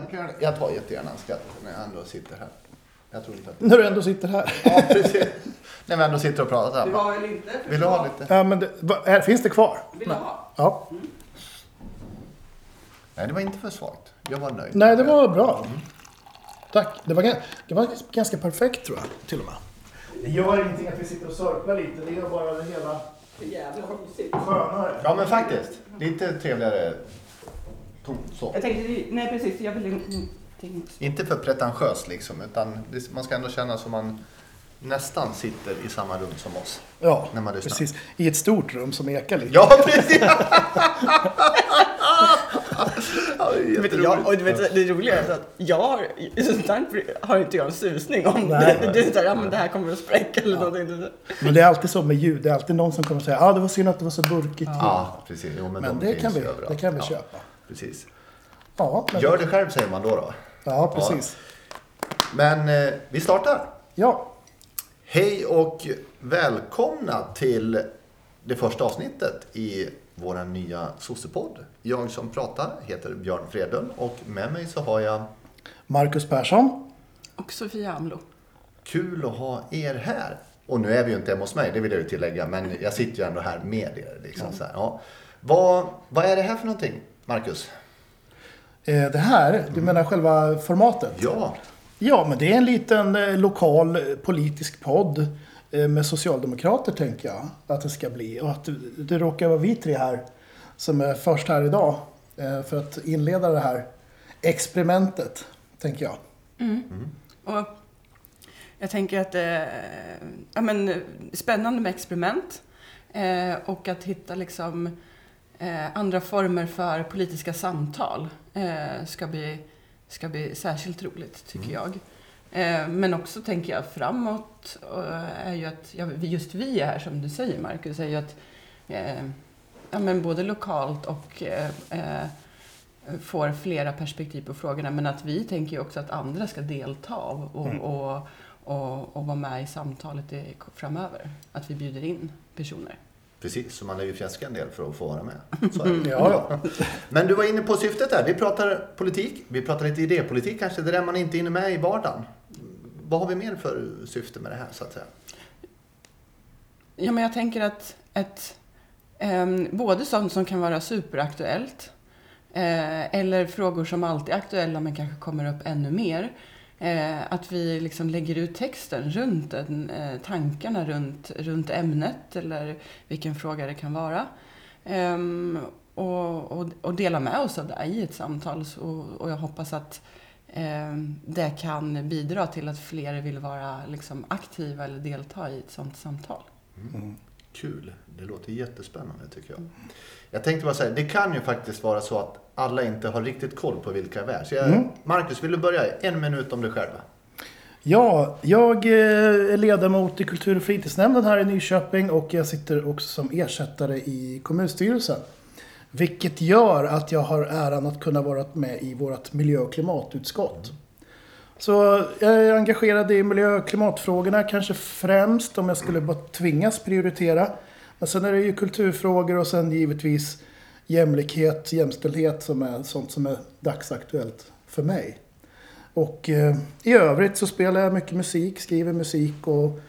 jag, kan, jag tar jättegärna en skatt när jag ändå sitter här. Jag tror inte att... När du ändå sitter här. Ja, precis. när vi ändå sitter och pratar. Du har väl inte? Vill du ha lite? Ja, men det, va, är, finns det kvar? Vill du ha? Ja. Nej, det var inte för svagt. Jag var nöjd. Nej, det var bra. Tack. Det var, det var ganska perfekt tror jag, till och med. Det gör ingenting att vi sitter och sörplar lite. Det gör bara det hela Jävla mysigt. skönare. Ja, men faktiskt. Lite trevligare Så. Jag tänkte, nej precis, jag vill ingenting. Inte för pretentiöst liksom, utan det, man ska ändå känna som man nästan sitter i samma rum som oss. Ja, När man lyssnar. precis. I ett stort rum som ekar lite. Ja, precis! ja, det jag, och du vet, det roliga är att jag har, sånt har inte jag en susning om. Nej. Det, det är ja men det här kommer att spräcka eller någonting. Men det är alltid så med ljud. Det är alltid någon som kommer säga ah, det var synd att det var så burkigt ljud. Ja, precis. Jo, men, Men de det kan, vi, ju överallt. det kan vi ja, köpa. Precis. Ja, men, Gör det själv säger man då. då. ja precis. Men eh, vi startar. Ja, Hej och välkomna till det första avsnittet i vår nya sossepodd. Jag som pratar heter Björn Fredlund och med mig så har jag Marcus Persson. Och Sofia Amlo. kul att ha er här. Och nu är vi ju inte hemma hos mig, det vill jag ju tillägga, men jag sitter ju ändå här med er. Liksom, så här, ja. vad, vad är det här för någonting, Marcus? Eh, det här, du menar själva formatet? Ja, Ja, men det är en liten eh, lokal eh, politisk podd eh, med socialdemokrater tänker jag att det ska bli. Och att det, det råkar vara vi tre här som är först här idag eh, för att inleda det här experimentet, tänker jag. Och jag tänker att det är ja, men, spännande med experiment. Eh, och att hitta liksom, eh, andra former för politiska samtal eh, ska, bli, ska bli särskilt roligt, tycker jag. Eh, men också tänker jag framåt eh, är ju att, ja, just vi är här som du säger Marcus, är ju att eh, ja, men både lokalt och får flera perspektiv på frågorna. Men att vi tänker ju också att andra ska delta och, och, och, och, och vara med i samtalet framöver. Att vi bjuder in personer. Precis. Så man lär ju fjäska en del för att få vara med. Är det. Ja, ja. Men du var inne på syftet där. Vi pratar politik, vi pratar lite idépolitik kanske. Det är där man inte är inne med i vardagen. Vad har vi mer för syfte med det här så att säga? Ja, men jag tänker att ett, ehm, både sånt som kan vara superaktuellt eh, eller frågor som alltid är aktuella men kanske kommer upp ännu mer. Eh, att vi liksom lägger ut texten runt den, eh, tankarna runt, runt ämnet eller vilken fråga det kan vara. Eh, och, och, och dela med oss av det i ett samtal. Så, och jag hoppas att ehm, det kan bidra till att fler vill vara liksom, aktiva eller delta i ett sånt samtal. Mm. Kul. Det låter jättespännande tycker jag. Jag tänkte bara säga, det kan ju faktiskt vara så att alla inte har riktigt koll på vilka vi är. Så jag, Marcus, vill du börja? En minut om dig själv. Ja, jag eh, är ledamot i kultur och fritidsnämnden här i Nyköping och jag sitter också som ersättare i kommunstyrelsen. Vilket gör att jag har äran att kunna vara med i vårt miljö och klimatutskott. Så jag är engagerad i miljö och klimatfrågorna kanske främst om jag skulle bara tvingas prioritera. Men sen är det ju kulturfrågor och sen givetvis jämlikhet, jämställdhet som är sånt som är dagsaktuellt för mig. Och eh, i övrigt så spelar jag mycket musik, skriver musik och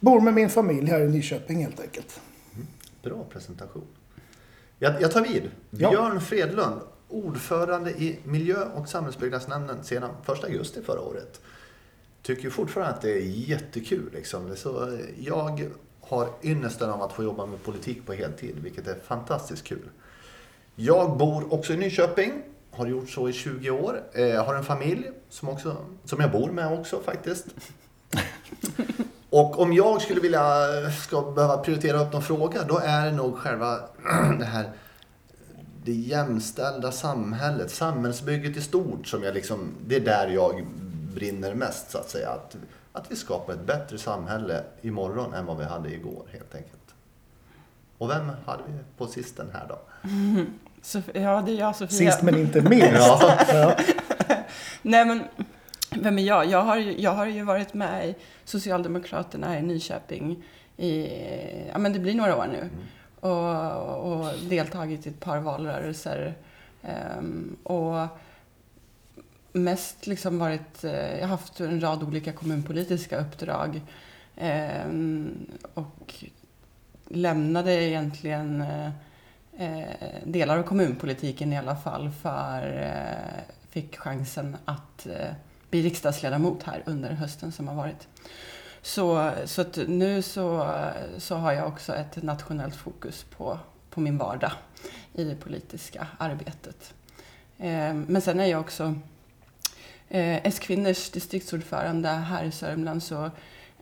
bor med min familj här i Nyköping helt enkelt. Bra presentation. Jag, jag tar vid. Ja. Björn Fredlund, ordförande i miljö och samhällsbyggnadsnämnden sedan 1 augusti förra året. Tycker fortfarande att det är jättekul. Liksom. Så jag har ynnesten av att få jobba med politik på heltid, vilket är fantastiskt kul. Jag bor också i Nyköping, har gjort så i 20 år. Eh, har en familj som, också, som jag bor med också faktiskt. Och om jag skulle vilja, ska behöva prioritera upp någon fråga, då är det nog själva det här det jämställda samhället, samhällsbygget i stort som jag liksom, det är där jag brinner mest så att säga. Att, att vi skapar ett bättre samhälle imorgon än vad vi hade igår helt enkelt. Och vem hade vi på sisten här då? Så, ja, det är jag Sofia. Sist men inte minst. Ja. Ja. Nej, men vem är jag? Jag har, ju- jag har ju varit med i Socialdemokraterna i Nyköping i, ja men det blir några år nu. Och, och deltagit i ett par valrörelser. Um, och mest liksom varit, eh, jag har haft en rad olika kommunpolitiska uppdrag. um, och lämnade egentligen uh, delar av kommunpolitiken i alla fall för uh, fick chansen att uh, bli riksdagsledamot här under hösten som har varit. Så, så att nu så, så har jag också ett nationellt fokus på, på min vardag i det politiska arbetet. Eh, men sen är jag också eh, S-kvinnors distriktsordförande här i Sörmland så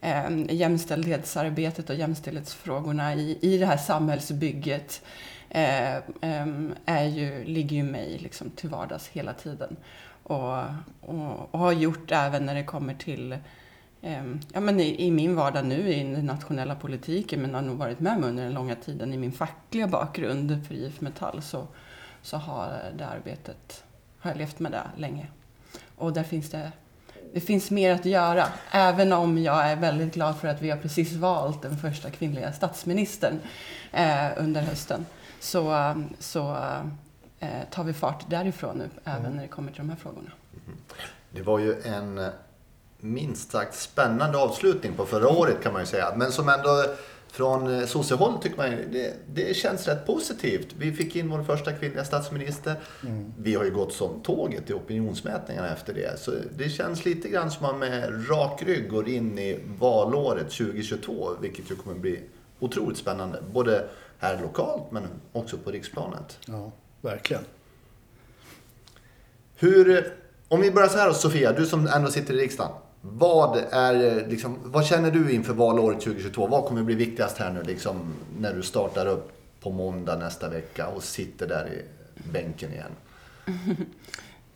eh, jämställdhetsarbetet och jämställdhetsfrågorna i, i det här samhällsbygget eh, är ju, ligger ju mig liksom till vardags hela tiden. Och, och, och har gjort även när det kommer till ja, men i, i, min vardag nu i den nationella politiken, men har nog varit med mig under den långa tiden i min fackliga bakgrund för IF Metall, så, så har det arbetet, har jag levt med det länge. Och där finns det, det finns mer att göra, även om jag är väldigt glad för att vi har precis valt den första kvinnliga statsministern eh, under hösten. Så, så eh, tar vi fart därifrån nu, även mm. när det kommer till de här frågorna. Det var ju en minst sagt spännande avslutning på förra året kan man ju säga. Men som ändå från eh, sociehåll tycker man det, det känns rätt positivt. Vi fick in vår första kvinnliga statsminister. Mm. Vi har ju gått som tåget i opinionsmätningarna efter det. Så det känns lite grann som att man med rak rygg går in i valåret 2022, vilket ju kommer bli otroligt spännande. Både här lokalt men också på riksplanet. Ja, verkligen. Hur, om vi börjar så här Sofia, du som ändå sitter i riksdagen. Vad, är, liksom, vad känner du inför valåret 2022? Vad kommer bli viktigast här nu liksom, när du startar upp på måndag nästa vecka och sitter där i bänken igen?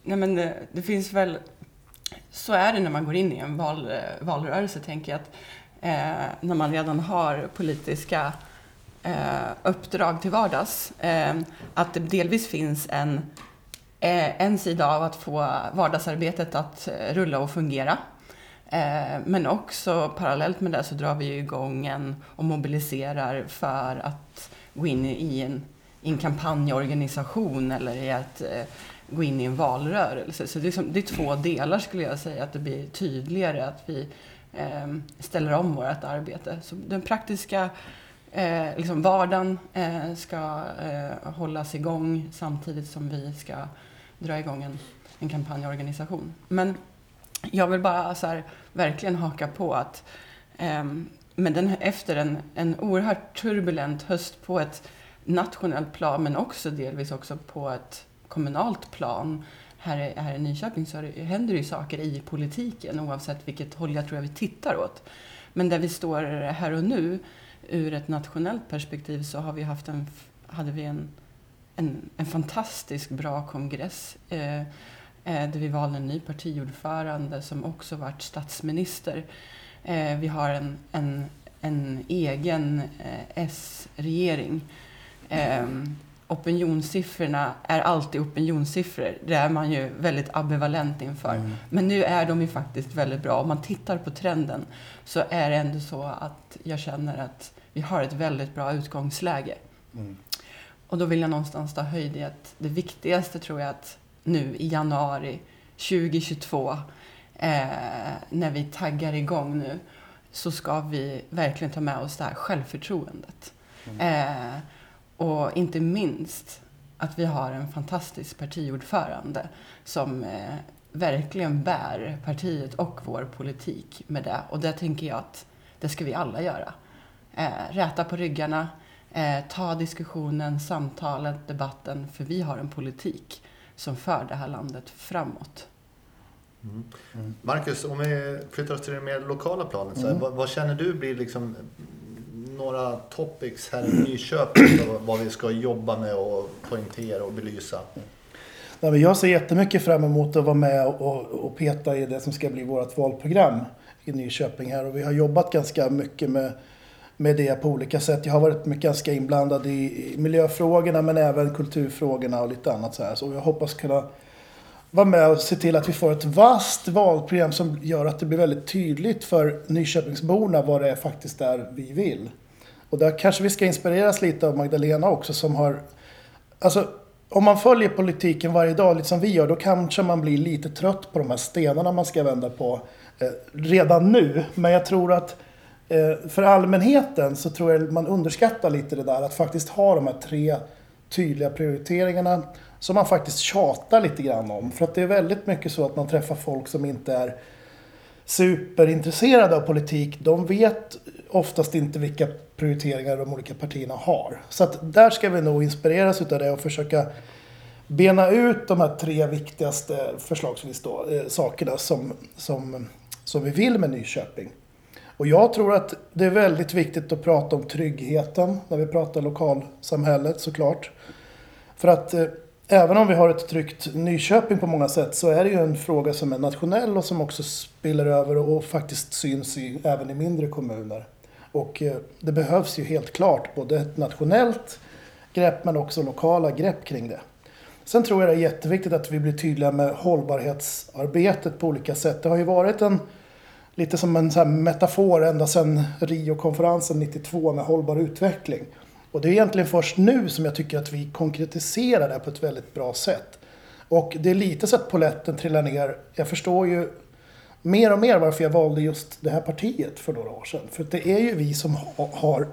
Nej, men det, det, finns väl... Så är det när man går in i en val, eh, valrörelse, tänker jag. Att, eh, när man redan har politiska eh, uppdrag till vardags. Eh, att det delvis finns en, eh, en sida av att få vardagsarbetet att eh, rulla och fungera. Eh, men också parallellt med det så drar vi igång en och mobiliserar för att gå in i en, i en kampanjorganisation eller i att eh, gå in i en valrörelse. Så det är, som, det är två delar skulle jag säga, att det blir tydligare att vi eh, ställer om vårt arbete. Så den praktiska eh, liksom vardagen eh, ska eh, hållas igång samtidigt som vi ska dra igång en, en kampanjorganisation. Men jag vill bara så här, verkligen haka på att eh, men den, efter en, en oerhört turbulent höst på ett nationellt plan men också delvis också på ett kommunalt plan här, här i Nyköping så händer det ju saker i politiken oavsett vilket håll jag tror jag vi tittar åt. Men där vi står här och nu ur ett nationellt perspektiv så har vi haft en, hade vi en, en, en fantastiskt bra kongress. Eh, där vi valde en ny partiordförande som också varit statsminister. Eh, vi har en, en, en egen eh, S-regering. Opinionssiffrorna är alltid opinionssiffror. Det är man ju väldigt ambivalent inför. Mm. Men nu är de ju faktiskt väldigt bra. Om man tittar på trenden så är det ändå så att jag känner att vi har ett väldigt bra utgångsläge. Mm. Och då vill jag någonstans ta höjd i att det viktigaste tror jag att nu i januari 2022 eh, när vi taggar igång nu så ska vi verkligen ta med oss det här självförtroendet. Mm. Eh, och inte minst att vi har en fantastisk partiordförande som eh, verkligen bär partiet och vår politik med det. Och det tänker jag att det ska vi alla göra. Eh, räta på ryggarna, eh, ta diskussionen, samtalet, debatten, för vi har en politik som för det här landet framåt. Mm. Mm. Marcus, om vi flyttar oss till det mer lokala planet. Så här, mm. vad, vad, känner du blir liksom några topics här i Nyköping? vad vi ska jobba med och poängtera och belysa? Nej, jag ser jättemycket fram emot att vara med och, och peta i det som ska bli vårt valprogram i Nyköping här. Och vi har jobbat ganska mycket med med det på olika sätt. Jag har varit ganska inblandad i miljöfrågorna men även kulturfrågorna och lite annat så här. Så jag hoppas kunna vara med och se till att vi får ett vasst valprogram som gör att det blir väldigt tydligt för Nyköpingsborna vad det är faktiskt är vi vill. Och där kanske vi ska inspireras lite av Magdalena också som har... Alltså, om man följer politiken varje dag, lite som vi gör, då kanske man blir lite trött på de här stenarna man ska vända på eh, redan nu. Men jag tror att Eh, för allmänheten så tror jag man underskattar lite det där att faktiskt ha de här tre tydliga prioriteringarna som man faktiskt tjatar lite grann om. För att det är väldigt mycket så att man träffar folk som inte är superintresserade av politik. De vet oftast inte vilka prioriteringar de olika partierna har. Så att där ska vi nog inspireras utav det och försöka bena ut de här tre viktigaste förslagsvis då, eh, sakerna som, som, som vi vill med Nyköping. Och jag tror att det är väldigt viktigt att prata om tryggheten när vi pratar lokalsamhället såklart. För att eh, även om vi har ett tryggt Nyköping på många sätt så är det ju en fråga som är nationell och som också spiller över och faktiskt syns i, även i mindre kommuner. Och eh, det behövs ju helt klart både ett nationellt grepp men också lokala grepp kring det. Sen tror jag det är jätteviktigt att vi blir tydliga med hållbarhetsarbetet på olika sätt. Det har ju varit en lite som en så metafor ända sedan Rio-konferensen 92 med hållbar utveckling. Och det är egentligen först nu som jag tycker att vi konkretiserar det på ett väldigt bra sätt. Och det är lite så att poletten trillar ner. Jag förstår ju mer och mer varför jag valde just det här partiet för några år sedan. För det är ju vi som har,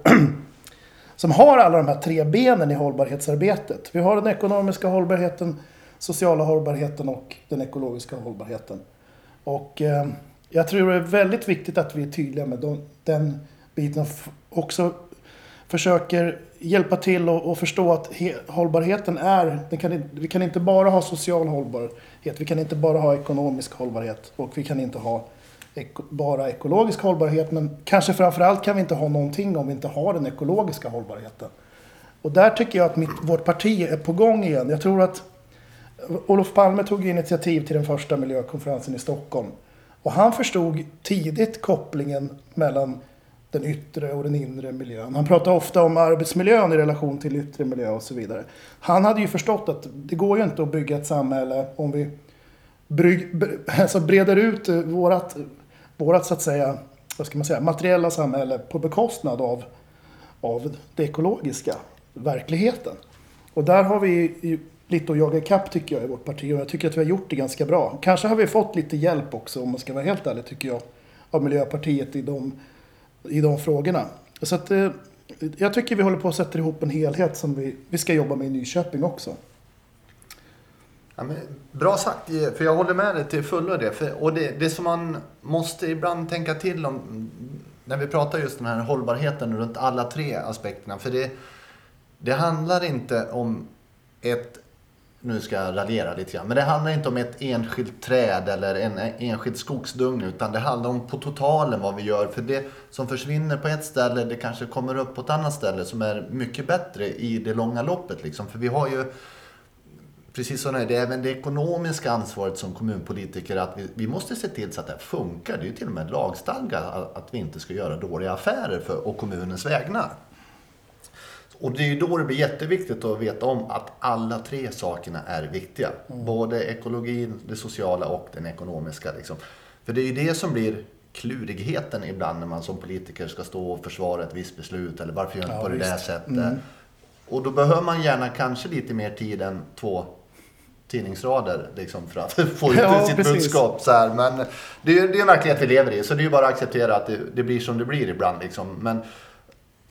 som har alla de här tre benen i hållbarhetsarbetet. Vi har den ekonomiska hållbarheten, sociala hållbarheten och den ekologiska hållbarheten. Och eh, jag tror det är väldigt viktigt att vi är tydliga med de, den biten. och Också försöker hjälpa till och, och förstå att he, hållbarheten är, den kan, vi kan inte bara ha social hållbarhet, vi kan inte bara ha ekonomisk hållbarhet och vi kan inte ha eko, bara ekologisk hållbarhet. Men kanske framförallt kan vi inte ha någonting om vi inte har den ekologiska hållbarheten. Och där tycker jag att mitt, vårt parti är på gång igen. Jag tror att Olof Palme tog initiativ till den första miljökonferensen i Stockholm. Och han förstod tidigt kopplingen mellan den yttre och den inre miljön. Han pratar ofta om arbetsmiljön i relation till yttre miljö och så vidare. Han hade ju förstått att det går ju inte att bygga ett samhälle om vi bryg, alltså breder ut vårat, vårat så att säga, vad ska man säga, materiella samhälle på bekostnad av, av det ekologiska, verkligheten. Och där har vi lite att jaga ikapp tycker jag i vårt parti och jag tycker att vi har gjort det ganska bra. Kanske har vi fått lite hjälp också om man ska vara helt ärlig tycker jag av Miljöpartiet i de i de frågorna. Så att, eh, jag tycker vi håller på att sätta ihop en helhet som vi, vi ska jobba med i Nyköping också. Ja, bra sagt, eh, för jag håller med dig till fullo det. För, och det, det som man måste ibland tänka till om när vi pratar just den här hållbarheten runt alla tre aspekterna. För det, det handlar inte om ett nu ska jag raljera lite grann. Men det handlar inte om ett enskilt träd eller en enskild skogsdung. Utan det handlar om på totalen vad vi gör. För det som försvinner på ett ställe, det kanske kommer upp på ett annat ställe som är mycket bättre i det långa loppet. Liksom. För vi har ju, precis som det är även det ekonomiska ansvaret som kommunpolitiker. Att vi, vi måste se till så att det här funkar. Det är ju till och med lagstadgat att vi inte ska göra dåliga affärer för, och kommunens vägnar. Och det är då det blir jätteviktigt att veta om att alla tre sakerna är viktiga. Mm. Både ekologin, det sociala och den ekonomiska. Liksom. För det är ju det som blir klurigheten ibland när man som politiker ska stå och försvara ett visst beslut eller varför gör ja, på visst. det där sättet. Mm. Och då behöver man gärna kanske lite mer tid än två tidningsrader liksom, för att få ut ja, sitt precis. budskap. Så här. Men det är, det är en verklighet vi lever i, så det är bara att acceptera att det, det blir som det blir ibland. Liksom. Men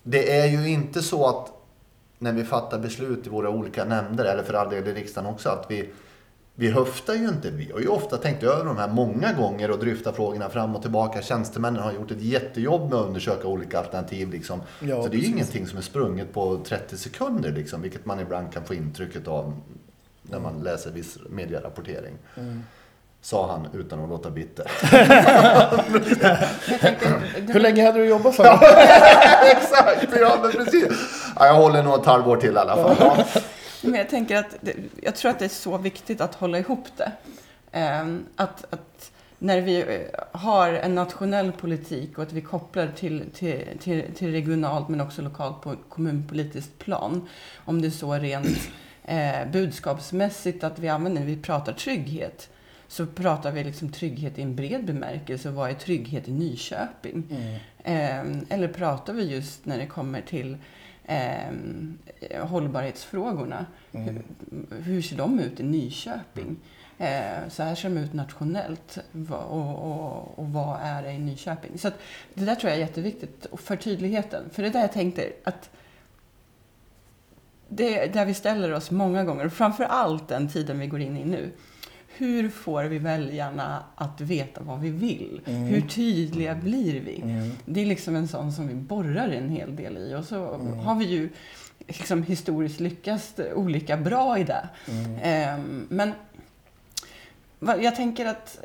det är ju inte så att när vi fattar beslut i våra olika nämnder, eller för all del i riksdagen också, att vi, vi höftar ju inte. Vi har ju ofta tänkt över de här många gånger och dryftat frågorna fram och tillbaka. Tjänstemännen har gjort ett jättejobb med att undersöka olika alternativ. Liksom. Ja, så det är ju ingenting som är sprunget på 30 sekunder, liksom, vilket man ibland kan få intrycket av när man läser viss medierapportering. Mm. Sa han utan att låta bitter. Hur länge hade du jobbat för? Exakt, ja men precis. Ja, jag håller nog ett halvår till i alla fall. Ja. Men jag tänker att det, jag tror att det är så viktigt att hålla ihop det. Ehm, att, att när vi eh, har en nationell politik och att vi kopplar till, till, till, till regionalt men också lokalt på kommunpolitiskt plan. Om det är så rent eh, budskapsmässigt att vi använder, vi pratar trygghet så pratar vi liksom trygghet i en bred bemärkelse. Vad är trygghet i Nyköping? Mm. Eh, eller pratar vi just när det kommer till eh, hållbarhetsfrågorna. Hur, hur ser de ut i Nyköping? Eh, så här ser de ut nationellt och, och, och vad är det i Nyköping? Så det där tror jag är jätteviktigt och för tydligheten. För det är där jag tänkte att det är där vi ställer oss många gånger, och framför allt den tiden vi går in i nu. Hur får vi väljarna att veta vad vi vill? Hur tydliga blir vi? Det är liksom en sån som vi borrar en hel del i och så har vi ju liksom historiskt lyckats olika bra i det. Ehm, men jag tänker att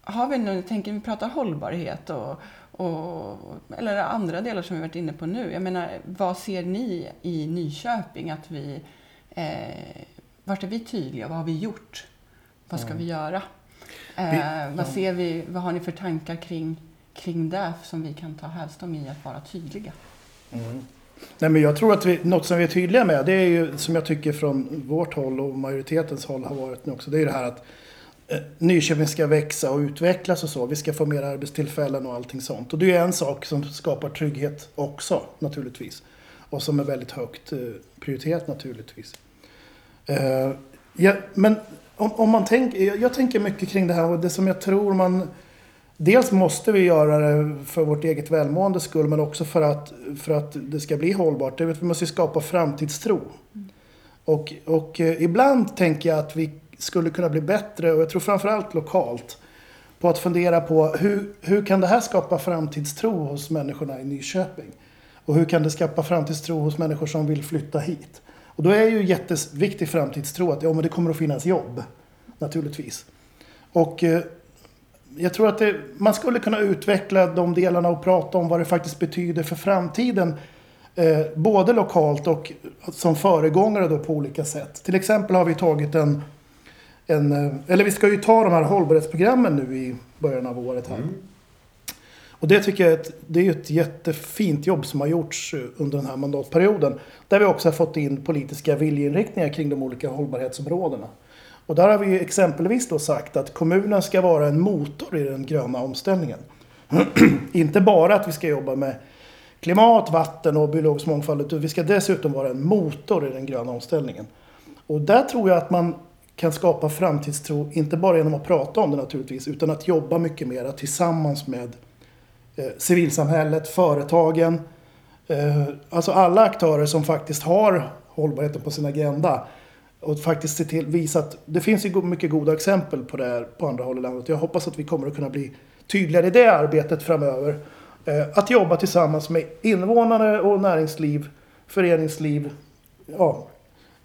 har vi nu, tänker vi prata hållbarhet och, och, eller andra delar som vi varit inne på nu. Jag menar, vad ser ni i Nyköping att vi, eh, vart är vi tydliga? Vad har vi gjort? Vad ska vi göra? Eh, vad ser vi, vad har ni för tankar kring, kring det som vi kan ta hävstång i att vara tydliga? Nej, men jag tror att vi, något som vi är tydliga med, det är ju som jag tycker från vårt håll och majoritetens håll har varit nu också, det är ju det här att eh, Nyköping ska växa och utvecklas och så. Vi ska få mer arbetstillfällen och allting sånt. Och det är en sak som skapar trygghet också naturligtvis. Och som är väldigt högt eh, prioriterat naturligtvis. Eh, ja, men om, om man tänker, jag, jag tänker mycket kring det här och det som jag tror man Dels måste vi göra det för vårt eget välmående skull men också för att, för att det ska bli hållbart. Vi måste skapa framtidstro. Och, och eh, ibland tänker jag att vi skulle kunna bli bättre, och jag tror framförallt lokalt, på att fundera på hur, hur kan det här skapa framtidstro hos människorna i Nyköping? Och hur kan det skapa framtidstro hos människor som vill flytta hit? Och då är ju jätteviktig framtidstro att ja, men det kommer att finnas jobb, naturligtvis. Och eh, jag tror att det, man skulle kunna utveckla de delarna och prata om vad det faktiskt betyder för framtiden. Eh, både lokalt och som föregångare då på olika sätt. Till exempel har vi tagit en, en eh, eller vi ska ju ta de här hållbarhetsprogrammen nu i början av året här. Mm. Och det tycker jag är ett, det är ett jättefint jobb som har gjorts eh, under den här mandatperioden. Där vi också har fått in politiska viljeinriktningar kring de olika hållbarhetsområdena. Och där har vi exempelvis då sagt att kommunen ska vara en motor i den gröna omställningen. Inte bara att vi ska jobba med klimat, vatten och biologisk mångfald utan vi ska dessutom vara en motor i den gröna omställningen. Och där tror jag att man kan skapa framtidstro, inte bara genom att prata om det naturligtvis, utan att jobba mycket mer tillsammans med Eh, civilsamhället, företagen, eh, alltså alla aktörer som faktiskt har hållbarheten på sin agenda. Och faktiskt se till, visa att det finns ju mycket goda exempel på det här på andra håll i landet. Jag hoppas att vi kommer att kunna bli tydligare i det arbetet framöver. Eh, att jobba tillsammans med invånare och näringsliv, föreningsliv, ja,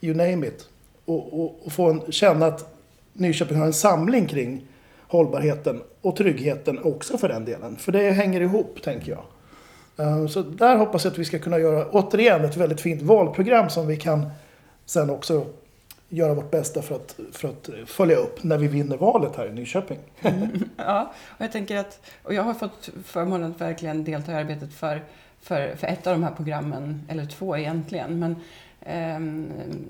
you name it. Och, och, och få en, känna att Nyköping har en samling kring hållbarheten och tryggheten också för den delen. För det hänger ihop, tänker jag. Eh, så där hoppas jag att vi ska kunna göra, återigen, ett väldigt fint valprogram som vi kan sen också göra vårt bästa för att, för att följa upp när vi vinner valet här i Nyköping. Ja, och jag tänker att, och jag har fått förmånen att verkligen delta i arbetet för, för, för ett av de här programmen, eller två egentligen. Men,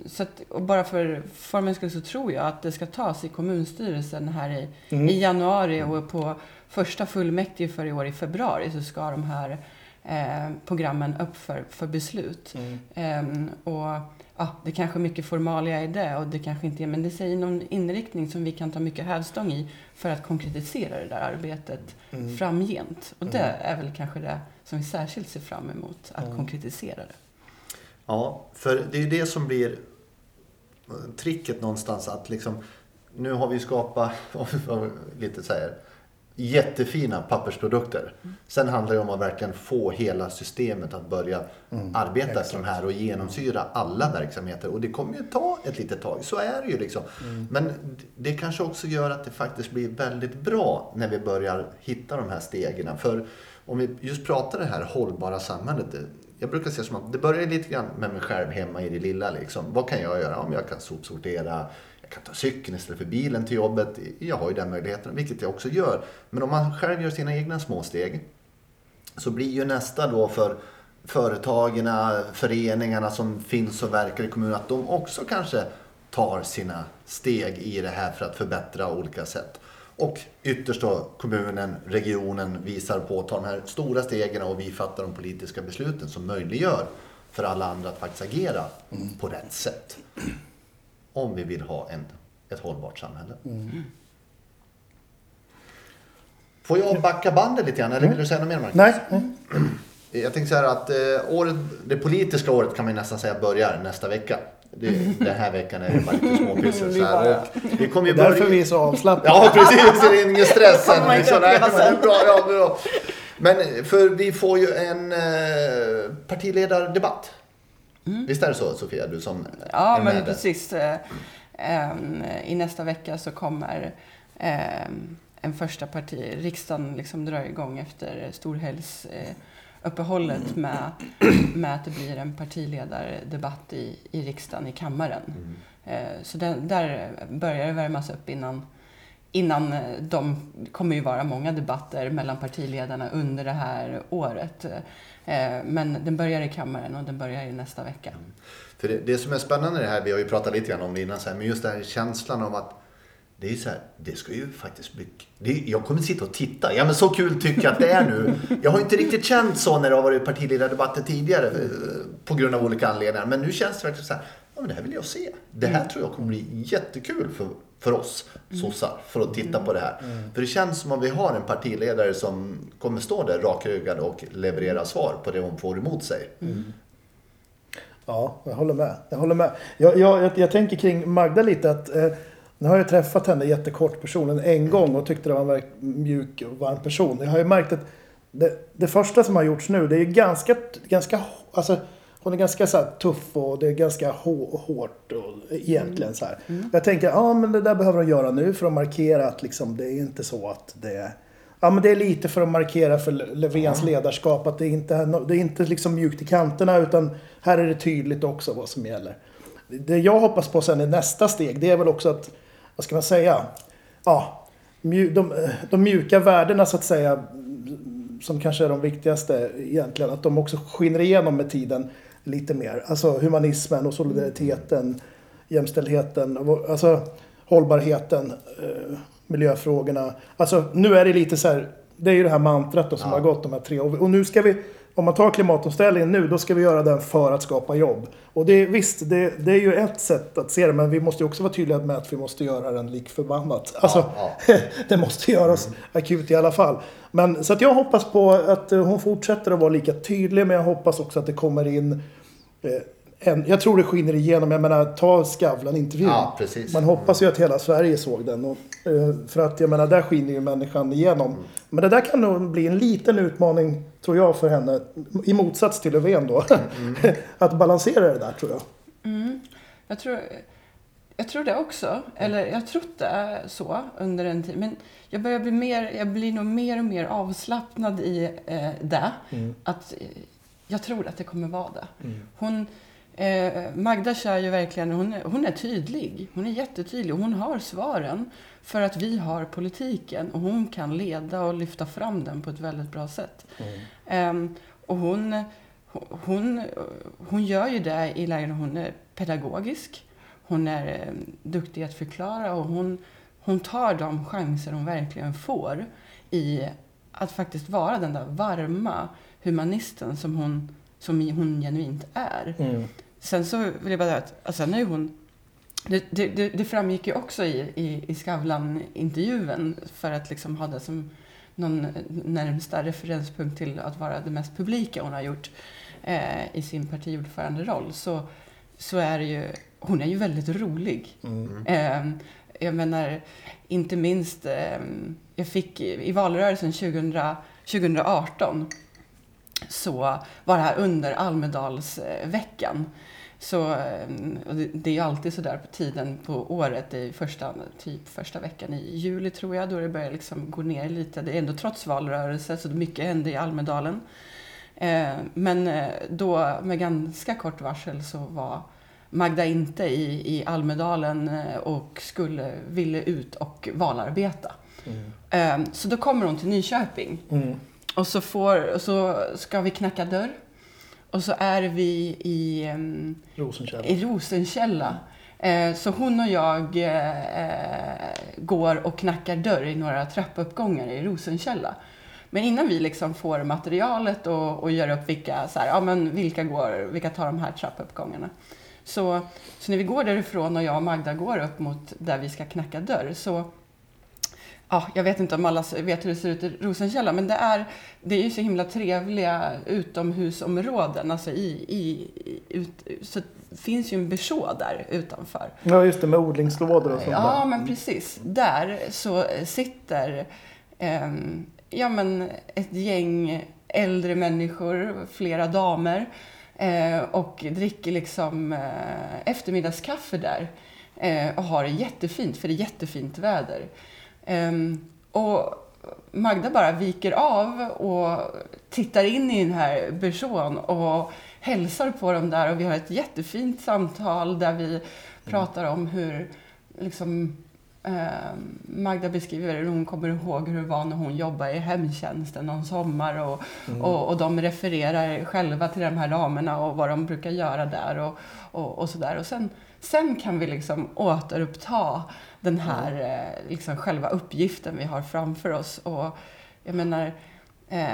så att, och bara för formens skull så tror jag att det ska tas i kommunstyrelsen här i, Mm. i januari och på första fullmäktige för i år i februari så ska de här eh, programmen upp för, för beslut. Ehm, och ja, det kanske är mycket formalia i det och det kanske inte är, men det säger någon inriktning som vi kan ta mycket hävstång i för att konkretisera det där arbetet Mm. framgent. Och det är väl kanske det som vi särskilt ser fram emot, att konkretisera det. Ja, för det är ju det som blir tricket någonstans att liksom nu har vi skapat om vi lite jättefina pappersprodukter. Sen handlar det om att verkligen få hela systemet att börja arbeta efter de här och genomsyra alla verksamheter. Och det kommer ju ta ett litet tag, så är det ju liksom. Men det kanske också gör att det faktiskt blir väldigt bra när vi börjar hitta de här stegen. För om vi just pratar det här hållbara samhället. Jag brukar säga som att det börjar lite grann med mig själv hemma i det lilla. Liksom. Vad kan jag göra? Om jag kan sopsortera, jag kan ta cykeln istället för bilen till jobbet. Jag har ju den möjligheten, vilket jag också gör. Men om man själv gör sina egna små steg så blir ju nästa då för företagen, föreningarna som finns och verkar i kommunen att de också kanske tar sina steg i det här för att förbättra olika sätt. Och ytterst då kommunen, regionen visar på att ta de här stora stegen och vi fattar de politiska besluten som möjliggör för alla andra att faktiskt agera på rätt sätt. Om vi vill ha en, ett hållbart samhälle. Får jag backa bandet lite grann eller vill du säga något mer Marcus? Nej, nej. Jag tänker så här att eh, året, det politiska året kan man nästan säga börjar nästa vecka. Det, den här veckan är det bara lite småpyssel. Vi så här. bara- Och Vi kommer ju Därför börja... vi är så avslappnade. Ja, precis. Det är ingen stress inte Liksom. Nej, men det är sen. bra, ja, bra. Men eh, för vi får ju en eh, partiledardebatt. Visst är det så Sofia, du som Mm. Ja, är men med där? precis. eh, I nästa vecka så kommer en första parti, riksdagen liksom drar igång efter storhelgsuppehållet med, med att det blir en partiledardebatt i, i riksdagen, i kammaren. Eh, Så den, där börjar det värmas upp innan, innan eh, de kommer ju vara många debatter mellan partiledarna under det här året. Eh, Men den börjar i kammaren och den börjar i nästa vecka. För det, det som är spännande i det här, vi har ju pratat lite grann om det innan, så här, men just den här känslan av att det är ju så här, det ska ju faktiskt är, jag kommer sitta och titta. Ja men så kul tycker jag att det är nu. Jag har inte riktigt känt så när det har varit partiledardebatter tidigare eh, på grund av olika anledningar. Men nu känns det verkligen så här, ja men det här vill jag se. Det här tror jag kommer bli jättekul för, för oss sossar, för att titta på det här. För det känns som om vi har en partiledare som kommer stå där rakryggad och leverera svar på det hon får emot sig. Ja, jag håller med. Jag, håller med. Jag, jag, jag, jag tänker kring Magda lite att eh, nu har jag träffat henne jättekort personen en gång och tyckte det var en mjuk och varm person. Jag har ju märkt att det, det första som har gjorts nu, det är ju ganska, ganska, alltså hon är ganska så tuff och det är ganska hå, hårt och, egentligen så här. Jag tänker, ja men det där behöver hon göra nu för att markera att liksom det är inte så att det är Ja men det är lite för att markera för Löfvens ledarskap att det är inte det är inte liksom mjukt i kanterna utan här är det tydligt också vad som gäller. Det jag hoppas på sen i nästa steg det är väl också att, vad ska man säga? Ja, de, de mjuka värdena så att säga som kanske är de viktigaste egentligen, att de också skiner igenom med tiden lite mer. Alltså humanismen och solidariteten, jämställdheten, alltså hållbarheten, eh, miljöfrågorna. Alltså nu är det lite så här, det är ju det här mantrat då som Ja. har gått de här tre och nu ska vi, om man tar klimatomställningen nu, då ska vi göra den för att skapa jobb. Och det, visst, det, det är ju ett sätt att se det, men vi måste ju också vara tydliga med att vi måste göra den lik förbannat. Alltså, Ja, det måste göras akut i alla fall. Men, så att jag hoppas på att eh, hon fortsätter att vara lika tydlig, men jag hoppas också att det kommer in eh, en, jag tror det skiner igenom. Jag menar, ta Skavlan-intervjun. Ja. Man hoppas ju att hela Sverige såg den. Och, eh, för att jag menar, där skiner ju människan igenom. Men det där kan nog bli en liten utmaning, tror jag, för henne. I motsats till Löfven då. att balansera det där, tror jag. Jag tror, jag tror det också. Eller jag har trott det så under en tid. Men jag börjar bli mer, jag blir nog mer och mer avslappnad i eh, det. Att eh, jag tror att det kommer vara det. Hon, eh, Magda kör ju verkligen, hon, är- hon är tydlig. Hon är jättetydlig. Hon har svaren. För att vi har politiken och hon kan leda och lyfta fram den på ett väldigt bra sätt. Ehm, och hon, hon, hon gör ju det i lägen hon är pedagogisk. Hon är eh, duktig att förklara och hon, hon tar de chanser hon verkligen får i att faktiskt vara den där varma humanisten som hon, som hon genuint är. Sen så vill jag bara säga att alltså, nu hon... Det, det, det det framgick ju också i, i, i Skavlan-intervjun för att liksom ha det som någon närmsta referenspunkt till att vara det mest publika hon har gjort eh, i sin partiordföranderoll så, så är det ju, hon är ju väldigt rolig. Eh, jag menar, inte minst, eh, jag fick i valrörelsen 2000, 2018 så var det här under Almedalsveckan. Så, eh, det, är alltid sådär på tiden på året, är första, typ första veckan i juli tror jag, då det börjar liksom gå ner lite. Det är ändå trots valrörelse, så mycket hände i Almedalen. Eh, men eh, då med ganska kort varsel så var Magda inte i, i Almedalen och skulle, ville ut och valarbeta. Eh, så då kommer hon till Nyköping. Mm. Och så, får, och så ska vi knacka dörr. Och så är vi i, em, Rosenkälla. i Rosenkälla. Eh, så hon och jag eh, går och knackar dörr i några trappuppgångar i Rosenkälla. Men innan vi liksom får materialet och, och gör upp vilka, så här, ja, men vilka, går, vilka tar de här trappuppgångarna. Så, så när vi går därifrån och jag och Magda går upp mot där vi ska knacka dörr så Ja, jag vet inte om alla vet hur det ser ut i Rosenkälla, men det är, det är ju så himla trevliga utomhusområden. Alltså i, i, ut, så det finns ju en berså där utanför. Ja, just det, med odlingslådor och sånt Ja, där. men precis. Där så sitter eh, ja, men ett gäng äldre människor, flera damer, eh, och dricker liksom eh, eftermiddagskaffe där. Eh, och har det jättefint, för det är jättefint väder. Ehm, och Magda bara viker av och tittar in i den här bersån och hälsar på dem där. Och vi har ett jättefint samtal där vi pratar om hur liksom, Magda beskriver hur hon kommer ihåg hur det var när hon jobbade i hemtjänsten någon sommar och, och, och de refererar själva till de här damerna och vad de brukar göra där och, och, och sådär. Och sen, sen kan vi liksom återuppta den här eh, liksom själva uppgiften vi har framför oss. Och jag menar, eh,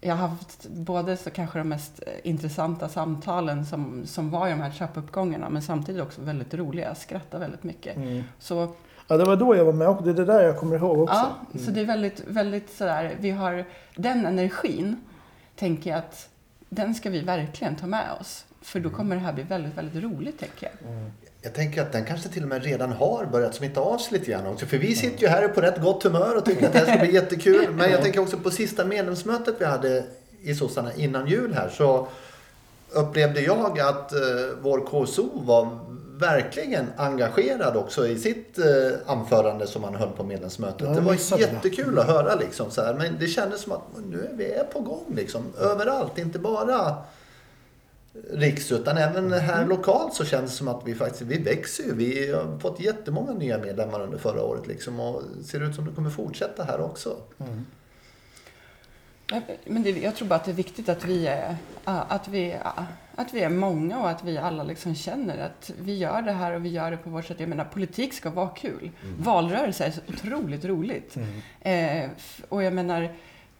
jag har haft både så kanske de mest intressanta samtalen som, som var i de här trappuppgångarna, men samtidigt också väldigt roliga. Jag skrattar väldigt mycket. Mm. Så, Ja, det var då jag var med och det är det där jag kommer ihåg också. ja, så det är väldigt, väldigt sådär, vi har den energin, tänker jag att den ska vi verkligen ta med oss. För då kommer det här bli väldigt, väldigt roligt, tänker jag. Jag tänker att den kanske till och med redan har börjat smitta av sig lite grann också. För vi sitter ju här på rätt gott humör och tycker att det här ska bli jättekul. Men jag tänker också på sista medlemsmötet vi hade i sossarna innan jul här så upplevde jag att eh, vår KSO var verkligen engagerad också i sitt eh, anförande som han höll på medlemsmötet. Ja, det var missade det. jättekul att höra liksom så här. Men det kändes som att nu är vi är på gång liksom. Överallt, inte bara riks utan även här lokalt så känns det som att vi faktiskt vi växer ju. Vi har fått jättemånga nya medlemmar under förra året liksom och ser ut som det kommer fortsätta här också. Ja, Men det, jag tror bara att det är viktigt att vi att vi, att vi är många och att vi alla liksom känner att vi gör det här och vi gör det på vårt sätt. Jag menar, politik ska vara kul. Valrörelse är så otroligt roligt. Eh, f- och jag menar,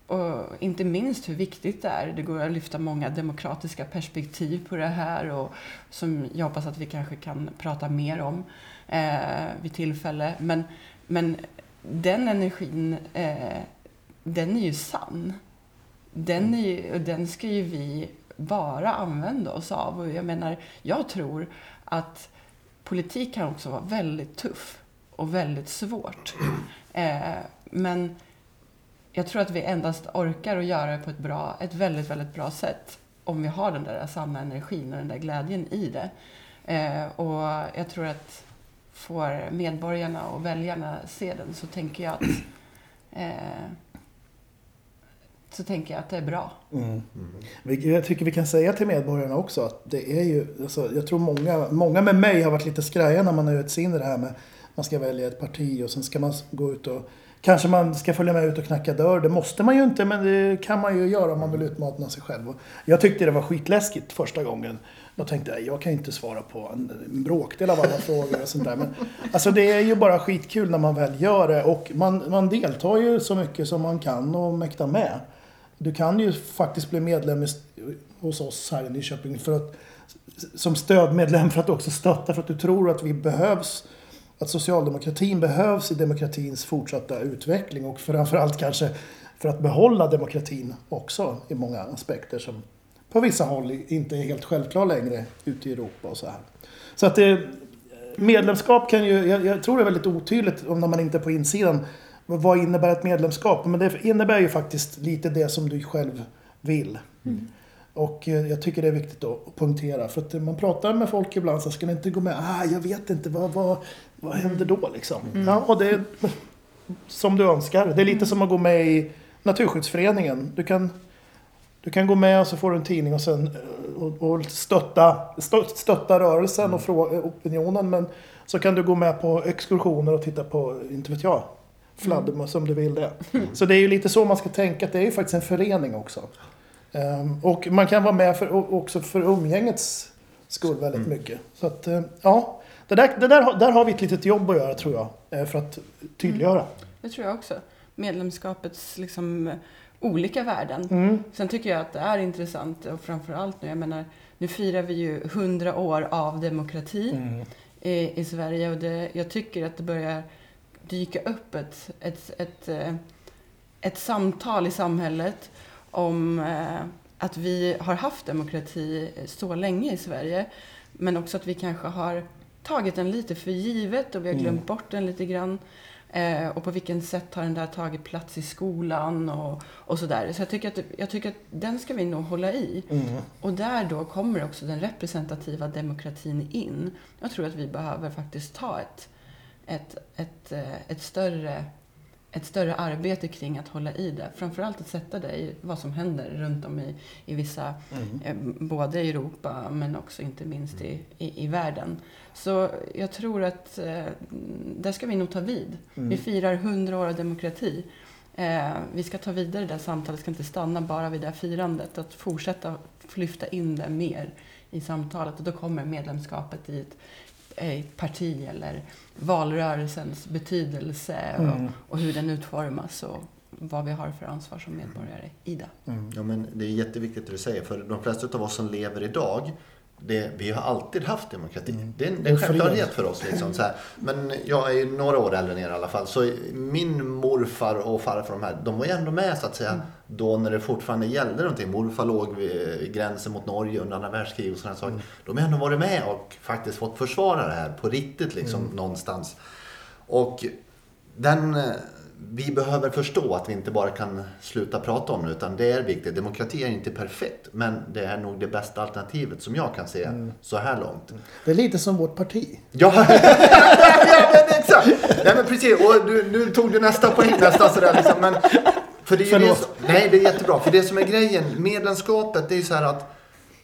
och inte minst hur viktigt det är. Det går att lyfta många demokratiska perspektiv på det här och som jag hoppas att vi kanske kan prata mer om eh, vid tillfälle. Men, men den energin, eh, den är ju sann. Den, är ju, den ska ju vi bara använda oss av. Och jag menar, jag tror att politik kan också vara väldigt tuff och väldigt svårt. Eh, men jag tror att vi endast orkar att göra det på ett, bra, ett väldigt, väldigt bra sätt om vi har den där sanna energin och den där glädjen i det. Eh, och jag tror att får medborgarna och väljarna se den så tänker jag att eh, så tänker jag att det är bra. Mm. Jag tycker vi kan säga till medborgarna också att det är ju, alltså, jag tror många, många med mig har varit lite skraja när man har gett sig in i det här med man ska välja ett parti och sen ska man gå ut och Kanske man ska följa med ut och knacka dörr. Det måste man ju inte men det kan man ju göra om man vill utmana sig själv. Och jag tyckte det var skitläskigt första gången. Jag tänkte jag kan ju inte svara på en en bråkdel av alla frågor och sånt där. Men, alltså det är ju bara skitkul när man väl gör det och man, man deltar ju så mycket som man kan och mäktar med. Du kan ju faktiskt bli medlem i, hos oss här i Nyköping för att, som stödmedlem för att också stötta för att du tror att vi behövs. Att socialdemokratin behövs i demokratins fortsatta utveckling och framförallt kanske för att behålla demokratin också i många aspekter som på vissa håll inte är helt självklar längre ute i Europa och så här. Så att det, medlemskap kan ju, jag, jag tror det är väldigt otydligt om när man inte är på insidan. Vad innebär ett medlemskap? Men det innebär ju faktiskt lite det som du själv vill. Och eh, jag tycker det är viktigt att poängtera. För att man pratar med folk ibland så ska ni inte gå med? Ah, jag vet inte, vad, vad, vad händer då liksom? Ja, och det är som du önskar. Det är lite som att gå med i Naturskyddsföreningen. Du kan, du kan gå med och så får du en tidning och sen eh, och, och stötta, stö- stötta rörelsen och frå, opinionen. Men så kan du gå med på exkursioner och titta på, inte vet jag, fladdermöss om du vill det. Så det är ju lite så man ska tänka, att det är ju faktiskt en förening också. Ehm, och man kan vara med för, också för umgängets skull väldigt mycket. Så att, eh, ja. Det där, det där, där har vi ett litet jobb att göra tror jag. eh, För att tydliggöra. Det tror jag också. Medlemskapets liksom olika värden. Mm. Sen tycker jag att det är intressant och framförallt nu, jag menar, nu firar vi ju 100 år av demokrati Mm. i, i Sverige och det, jag tycker att det börjar dyka upp ett, ett, ett, eh, ett samtal i samhället om eh, att vi har haft demokrati så länge i Sverige. Men också att vi kanske har tagit den lite för givet och vi har glömt Mm. bort den lite grann. Eh, och på vilken sätt har den där tagit plats i skolan och, och sådär. Så jag tycker, att, jag tycker att den ska vi nog hålla i. Mm. Och där då kommer också den representativa demokratin in. Jag tror att vi behöver faktiskt ta ett, ett, ett, eh, ett, större, ett större arbete kring att hålla i det. Framförallt att sätta det i vad som händer runt om i, i vissa, Mm. eh, både i Europa men också inte minst i, i, i världen. Så jag tror att eh, där ska vi nog ta vid. Mm. Vi firar 100 år av demokrati. Eh, vi ska ta vidare det samtalet, ska inte stanna bara vid det firandet. Att fortsätta lyfta in det mer i samtalet. Och då kommer medlemskapet i ett, ett parti eller valrörelsens betydelse Mm. och, och hur den utformas och vad vi har för ansvar som medborgare i det. Mm. Ja, men det är jätteviktigt det du säger, för de flesta av oss som lever idag, det, vi har alltid haft demokrati. Mm. Det är en, en självklarhet för oss. Liksom, så här. Men jag är några år äldre än er i alla fall. Så min morfar och farfar, de, här, de var ju ändå med så att säga då när det fortfarande gällde någonting. Morfar låg vid gränsen mot Norge under andra världskriget och sådana saker. De har ändå varit med och faktiskt fått försvara det här på riktigt liksom, någonstans. Och den, vi behöver förstå att vi inte bara kan sluta prata om det utan det är viktigt. Demokrati är inte perfekt men det är nog det bästa alternativet som jag kan se så här långt. Det är lite som vårt parti. Ja, ja men exakt! Nej men precis, och du, nu tog du nästa poäng nästan sådär liksom. Men, för det är ju det nej det är jättebra, för det som är grejen, medlemskapet det är ju så här att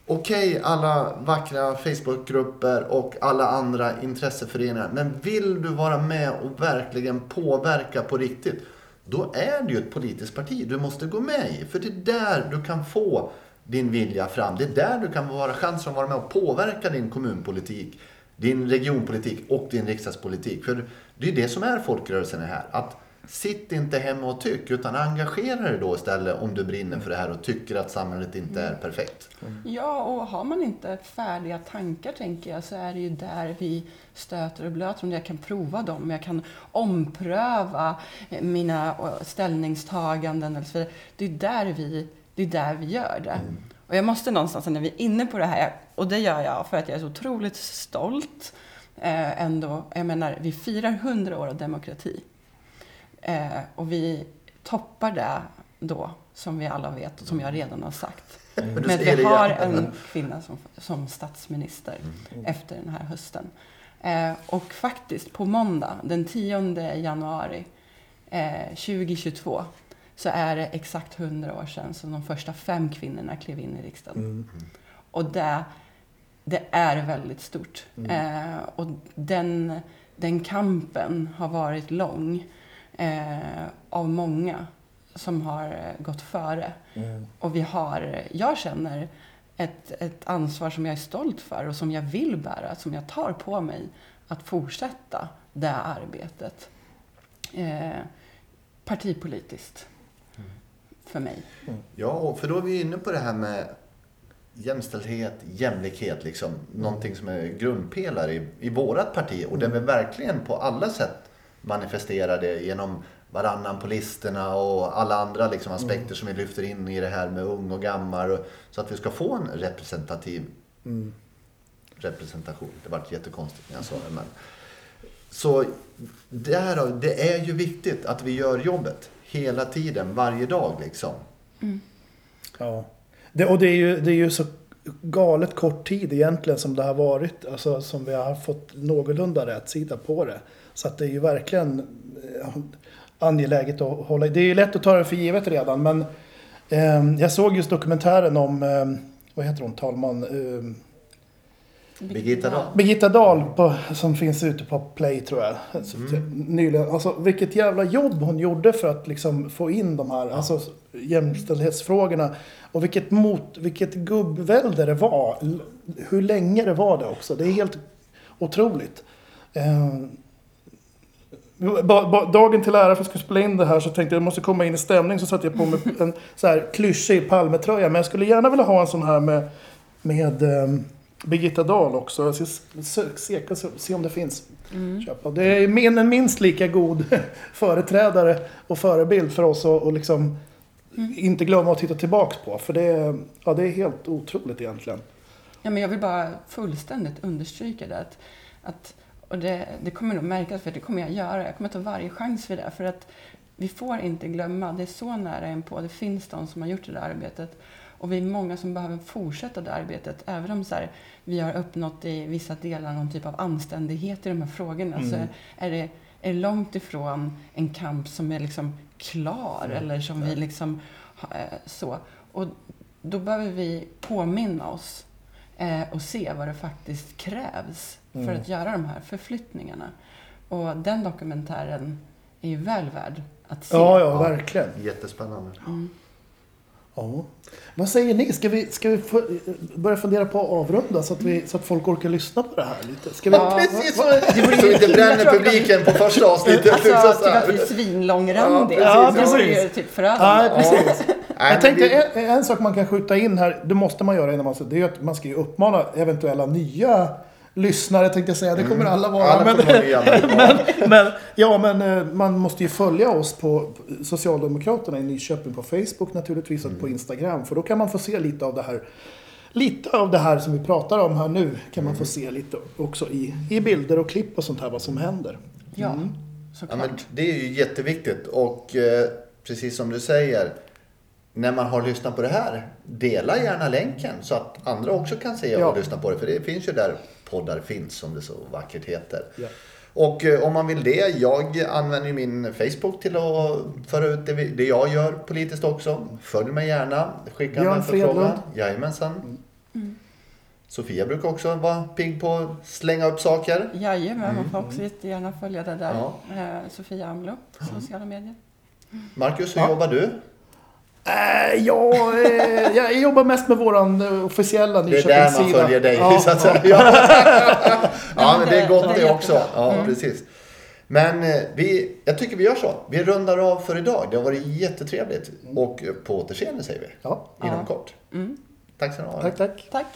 Okej, alla vackra Facebookgrupper och alla andra intresseföreningar. Men vill du vara med och verkligen påverka på riktigt. Då är det ju ett politiskt parti du måste gå med i. För det är där du kan få din vilja fram. Det är där du kan vara chansen att vara med och påverka din kommunpolitik, din regionpolitik och din riksdagspolitik. För det är det som är folkrörelsen här. Att sitt inte hemma och tyck, utan engagera dig då istället om du brinner för det här och tycker att samhället inte är perfekt. Ja, och har man inte färdiga tankar, tänker jag, så är det ju där vi stöter och blöter. Om jag kan prova dem, jag kan ompröva mina eh, ställningstaganden. eller så vidare. Det är där vi, det är där vi gör det. Och jag måste någonstans, när vi är inne på det här, och det gör jag för att jag är så otroligt stolt eh, ändå. Jag menar, vi firar 100 år av demokrati. Eh, och vi toppar det då, som vi alla vet och som jag redan har sagt. Men du Men vi har en kvinna som, som statsminister efter den här hösten. Eh, och faktiskt på måndag, den 10 januari eh, 2022, så är det exakt 100 år sedan som de första fem kvinnorna klev in i riksdagen. Mm. Och det, det är väldigt stort. Eh, och den, den kampen har varit lång eh, av många som har eh, gått före. Mm. Och vi har, jag känner ett, ett ansvar som jag är stolt för och som jag vill bära, som jag tar på mig att fortsätta det arbetet. Eh, partipolitiskt. För mig. Ja, och för då är vi inne på det här med jämställdhet, jämlikhet, liksom. Någonting som är grundpelare i, i vårat parti och där vi verkligen på alla sätt manifesterar det genom varannan på listorna och alla andra liksom, aspekter som vi lyfter in i det här med ung och gammal. och- Så att vi ska få en representativ Mm. representation. Det vart jättekonstigt när jag sa det. Men... Så därav, det är ju viktigt att vi gör jobbet hela tiden, varje dag liksom. Ja. Det, och det är, ju, det är ju så galet kort tid egentligen som det har varit. Alltså som vi har fått någorlunda rätt sida på det. Så att det är ju verkligen eh, angeläget att hålla Det är ju lätt att ta det för givet redan men eh, jag såg just dokumentären om, eh, vad heter hon, talman? Eh, Birgitta Dahl. Birgitta Dahl på, som finns ute på Play tror jag. Alltså, Nyligen. Alltså, vilket jävla jobb hon gjorde för att liksom, få in de här alltså, jämställdhetsfrågorna. Och vilket, mot, vilket gubbvälde det var. Hur länge det var det också. Det är helt otroligt. Eh, dagen till ära för att jag skulle spela in det här så tänkte jag jag måste komma in i stämning. Så satte jag på mig en så här klyschig Palmetröja. Men jag skulle gärna vilja ha en sån här med, med ehm, Birgitta Dahl också. Jag ska se, se, se, se om det finns. Köpa. Det är min, en minst lika god företrädare och förebild för oss att liksom inte glömma att titta tillbaks på. För det, är- ja, det är helt otroligt egentligen. Ja, men jag vill bara fullständigt understryka det. Att, att, och det, det kommer nog märkas, för det kommer jag göra. Jag kommer ta varje chans för det. För att vi får inte glömma, det är så nära en på. Det finns de som har gjort det där arbetet. Och vi är många som behöver fortsätta det arbetet. Även om så här, vi har uppnått i vissa delar någon typ av anständighet i de här frågorna. Så är det, är långt ifrån en kamp som är liksom klar. Eller som vi liksom eh, så. Och då behöver vi påminna oss eh, och se vad det faktiskt krävs för att göra de här förflyttningarna. Och den dokumentären är ju väl värd att se. Ja, ja, verkligen. Jättespännande. Ja. Vad säger ni? Ska vi, ska vi få, börja fundera på att avrunda så att, vi, så att folk orkar lyssna på det här lite? Ska vi, Ja, Precis så! det vore Så ju- inte bränner publiken på första avsnittet. Alltså, liksom så typ att vi är svinlångrandiga. Ja, det vore ju precis. typ förödande. Ja, precis. Nej, Jag tänkte vi- en, en sak man kan skjuta in här, det måste man göra innan man det är ju att man ska ju uppmana eventuella nya lyssnare tänkte jag säga, det kommer alla vara. Alla men, men- men, ja, men eh, man måste ju följa oss på Socialdemokraterna i Nyköping på Facebook naturligtvis och på Instagram. För då kan man få se lite av det här. Lite av det här som vi pratar om här nu kan man få se lite också i, i bilder och klipp och sånt här vad som händer. Ja, Ja, såklart. men det är ju jätteviktigt och eh, precis som du säger, när man har lyssnat på det här, dela gärna länken så att andra också kan se och Ja. lyssna på det. För det finns ju där poddar finns, som det så vackert heter. Ja. Och eh, om man vill det, jag använder ju min Facebook till att föra ut det, vi- det jag gör politiskt också. Följ mig gärna, skicka Björn en förfrågan. Jajamensan. Sofia brukar också vara pigg på att slänga upp saker. Jajamän, man får också jättegärna följa det där. Ja. Eh, Sofia Amlo, sociala medier. Marcus, hur Ja. jobbar du? Äh, ja, eh, jag jobbar mest med våran eh, officiella Det är där man Nyköpingssida. följer dig. Ja, så att säga. Ja. ja, men det är gott det också. Ja, Mm. precis. Men eh, vi, jag tycker vi gör så. Vi rundar av för idag. Det har varit jättetrevligt. Och på återseende säger vi. Ja, Inom Ja. kort. Mm. Tack så ni ha. tack, tack. Tack.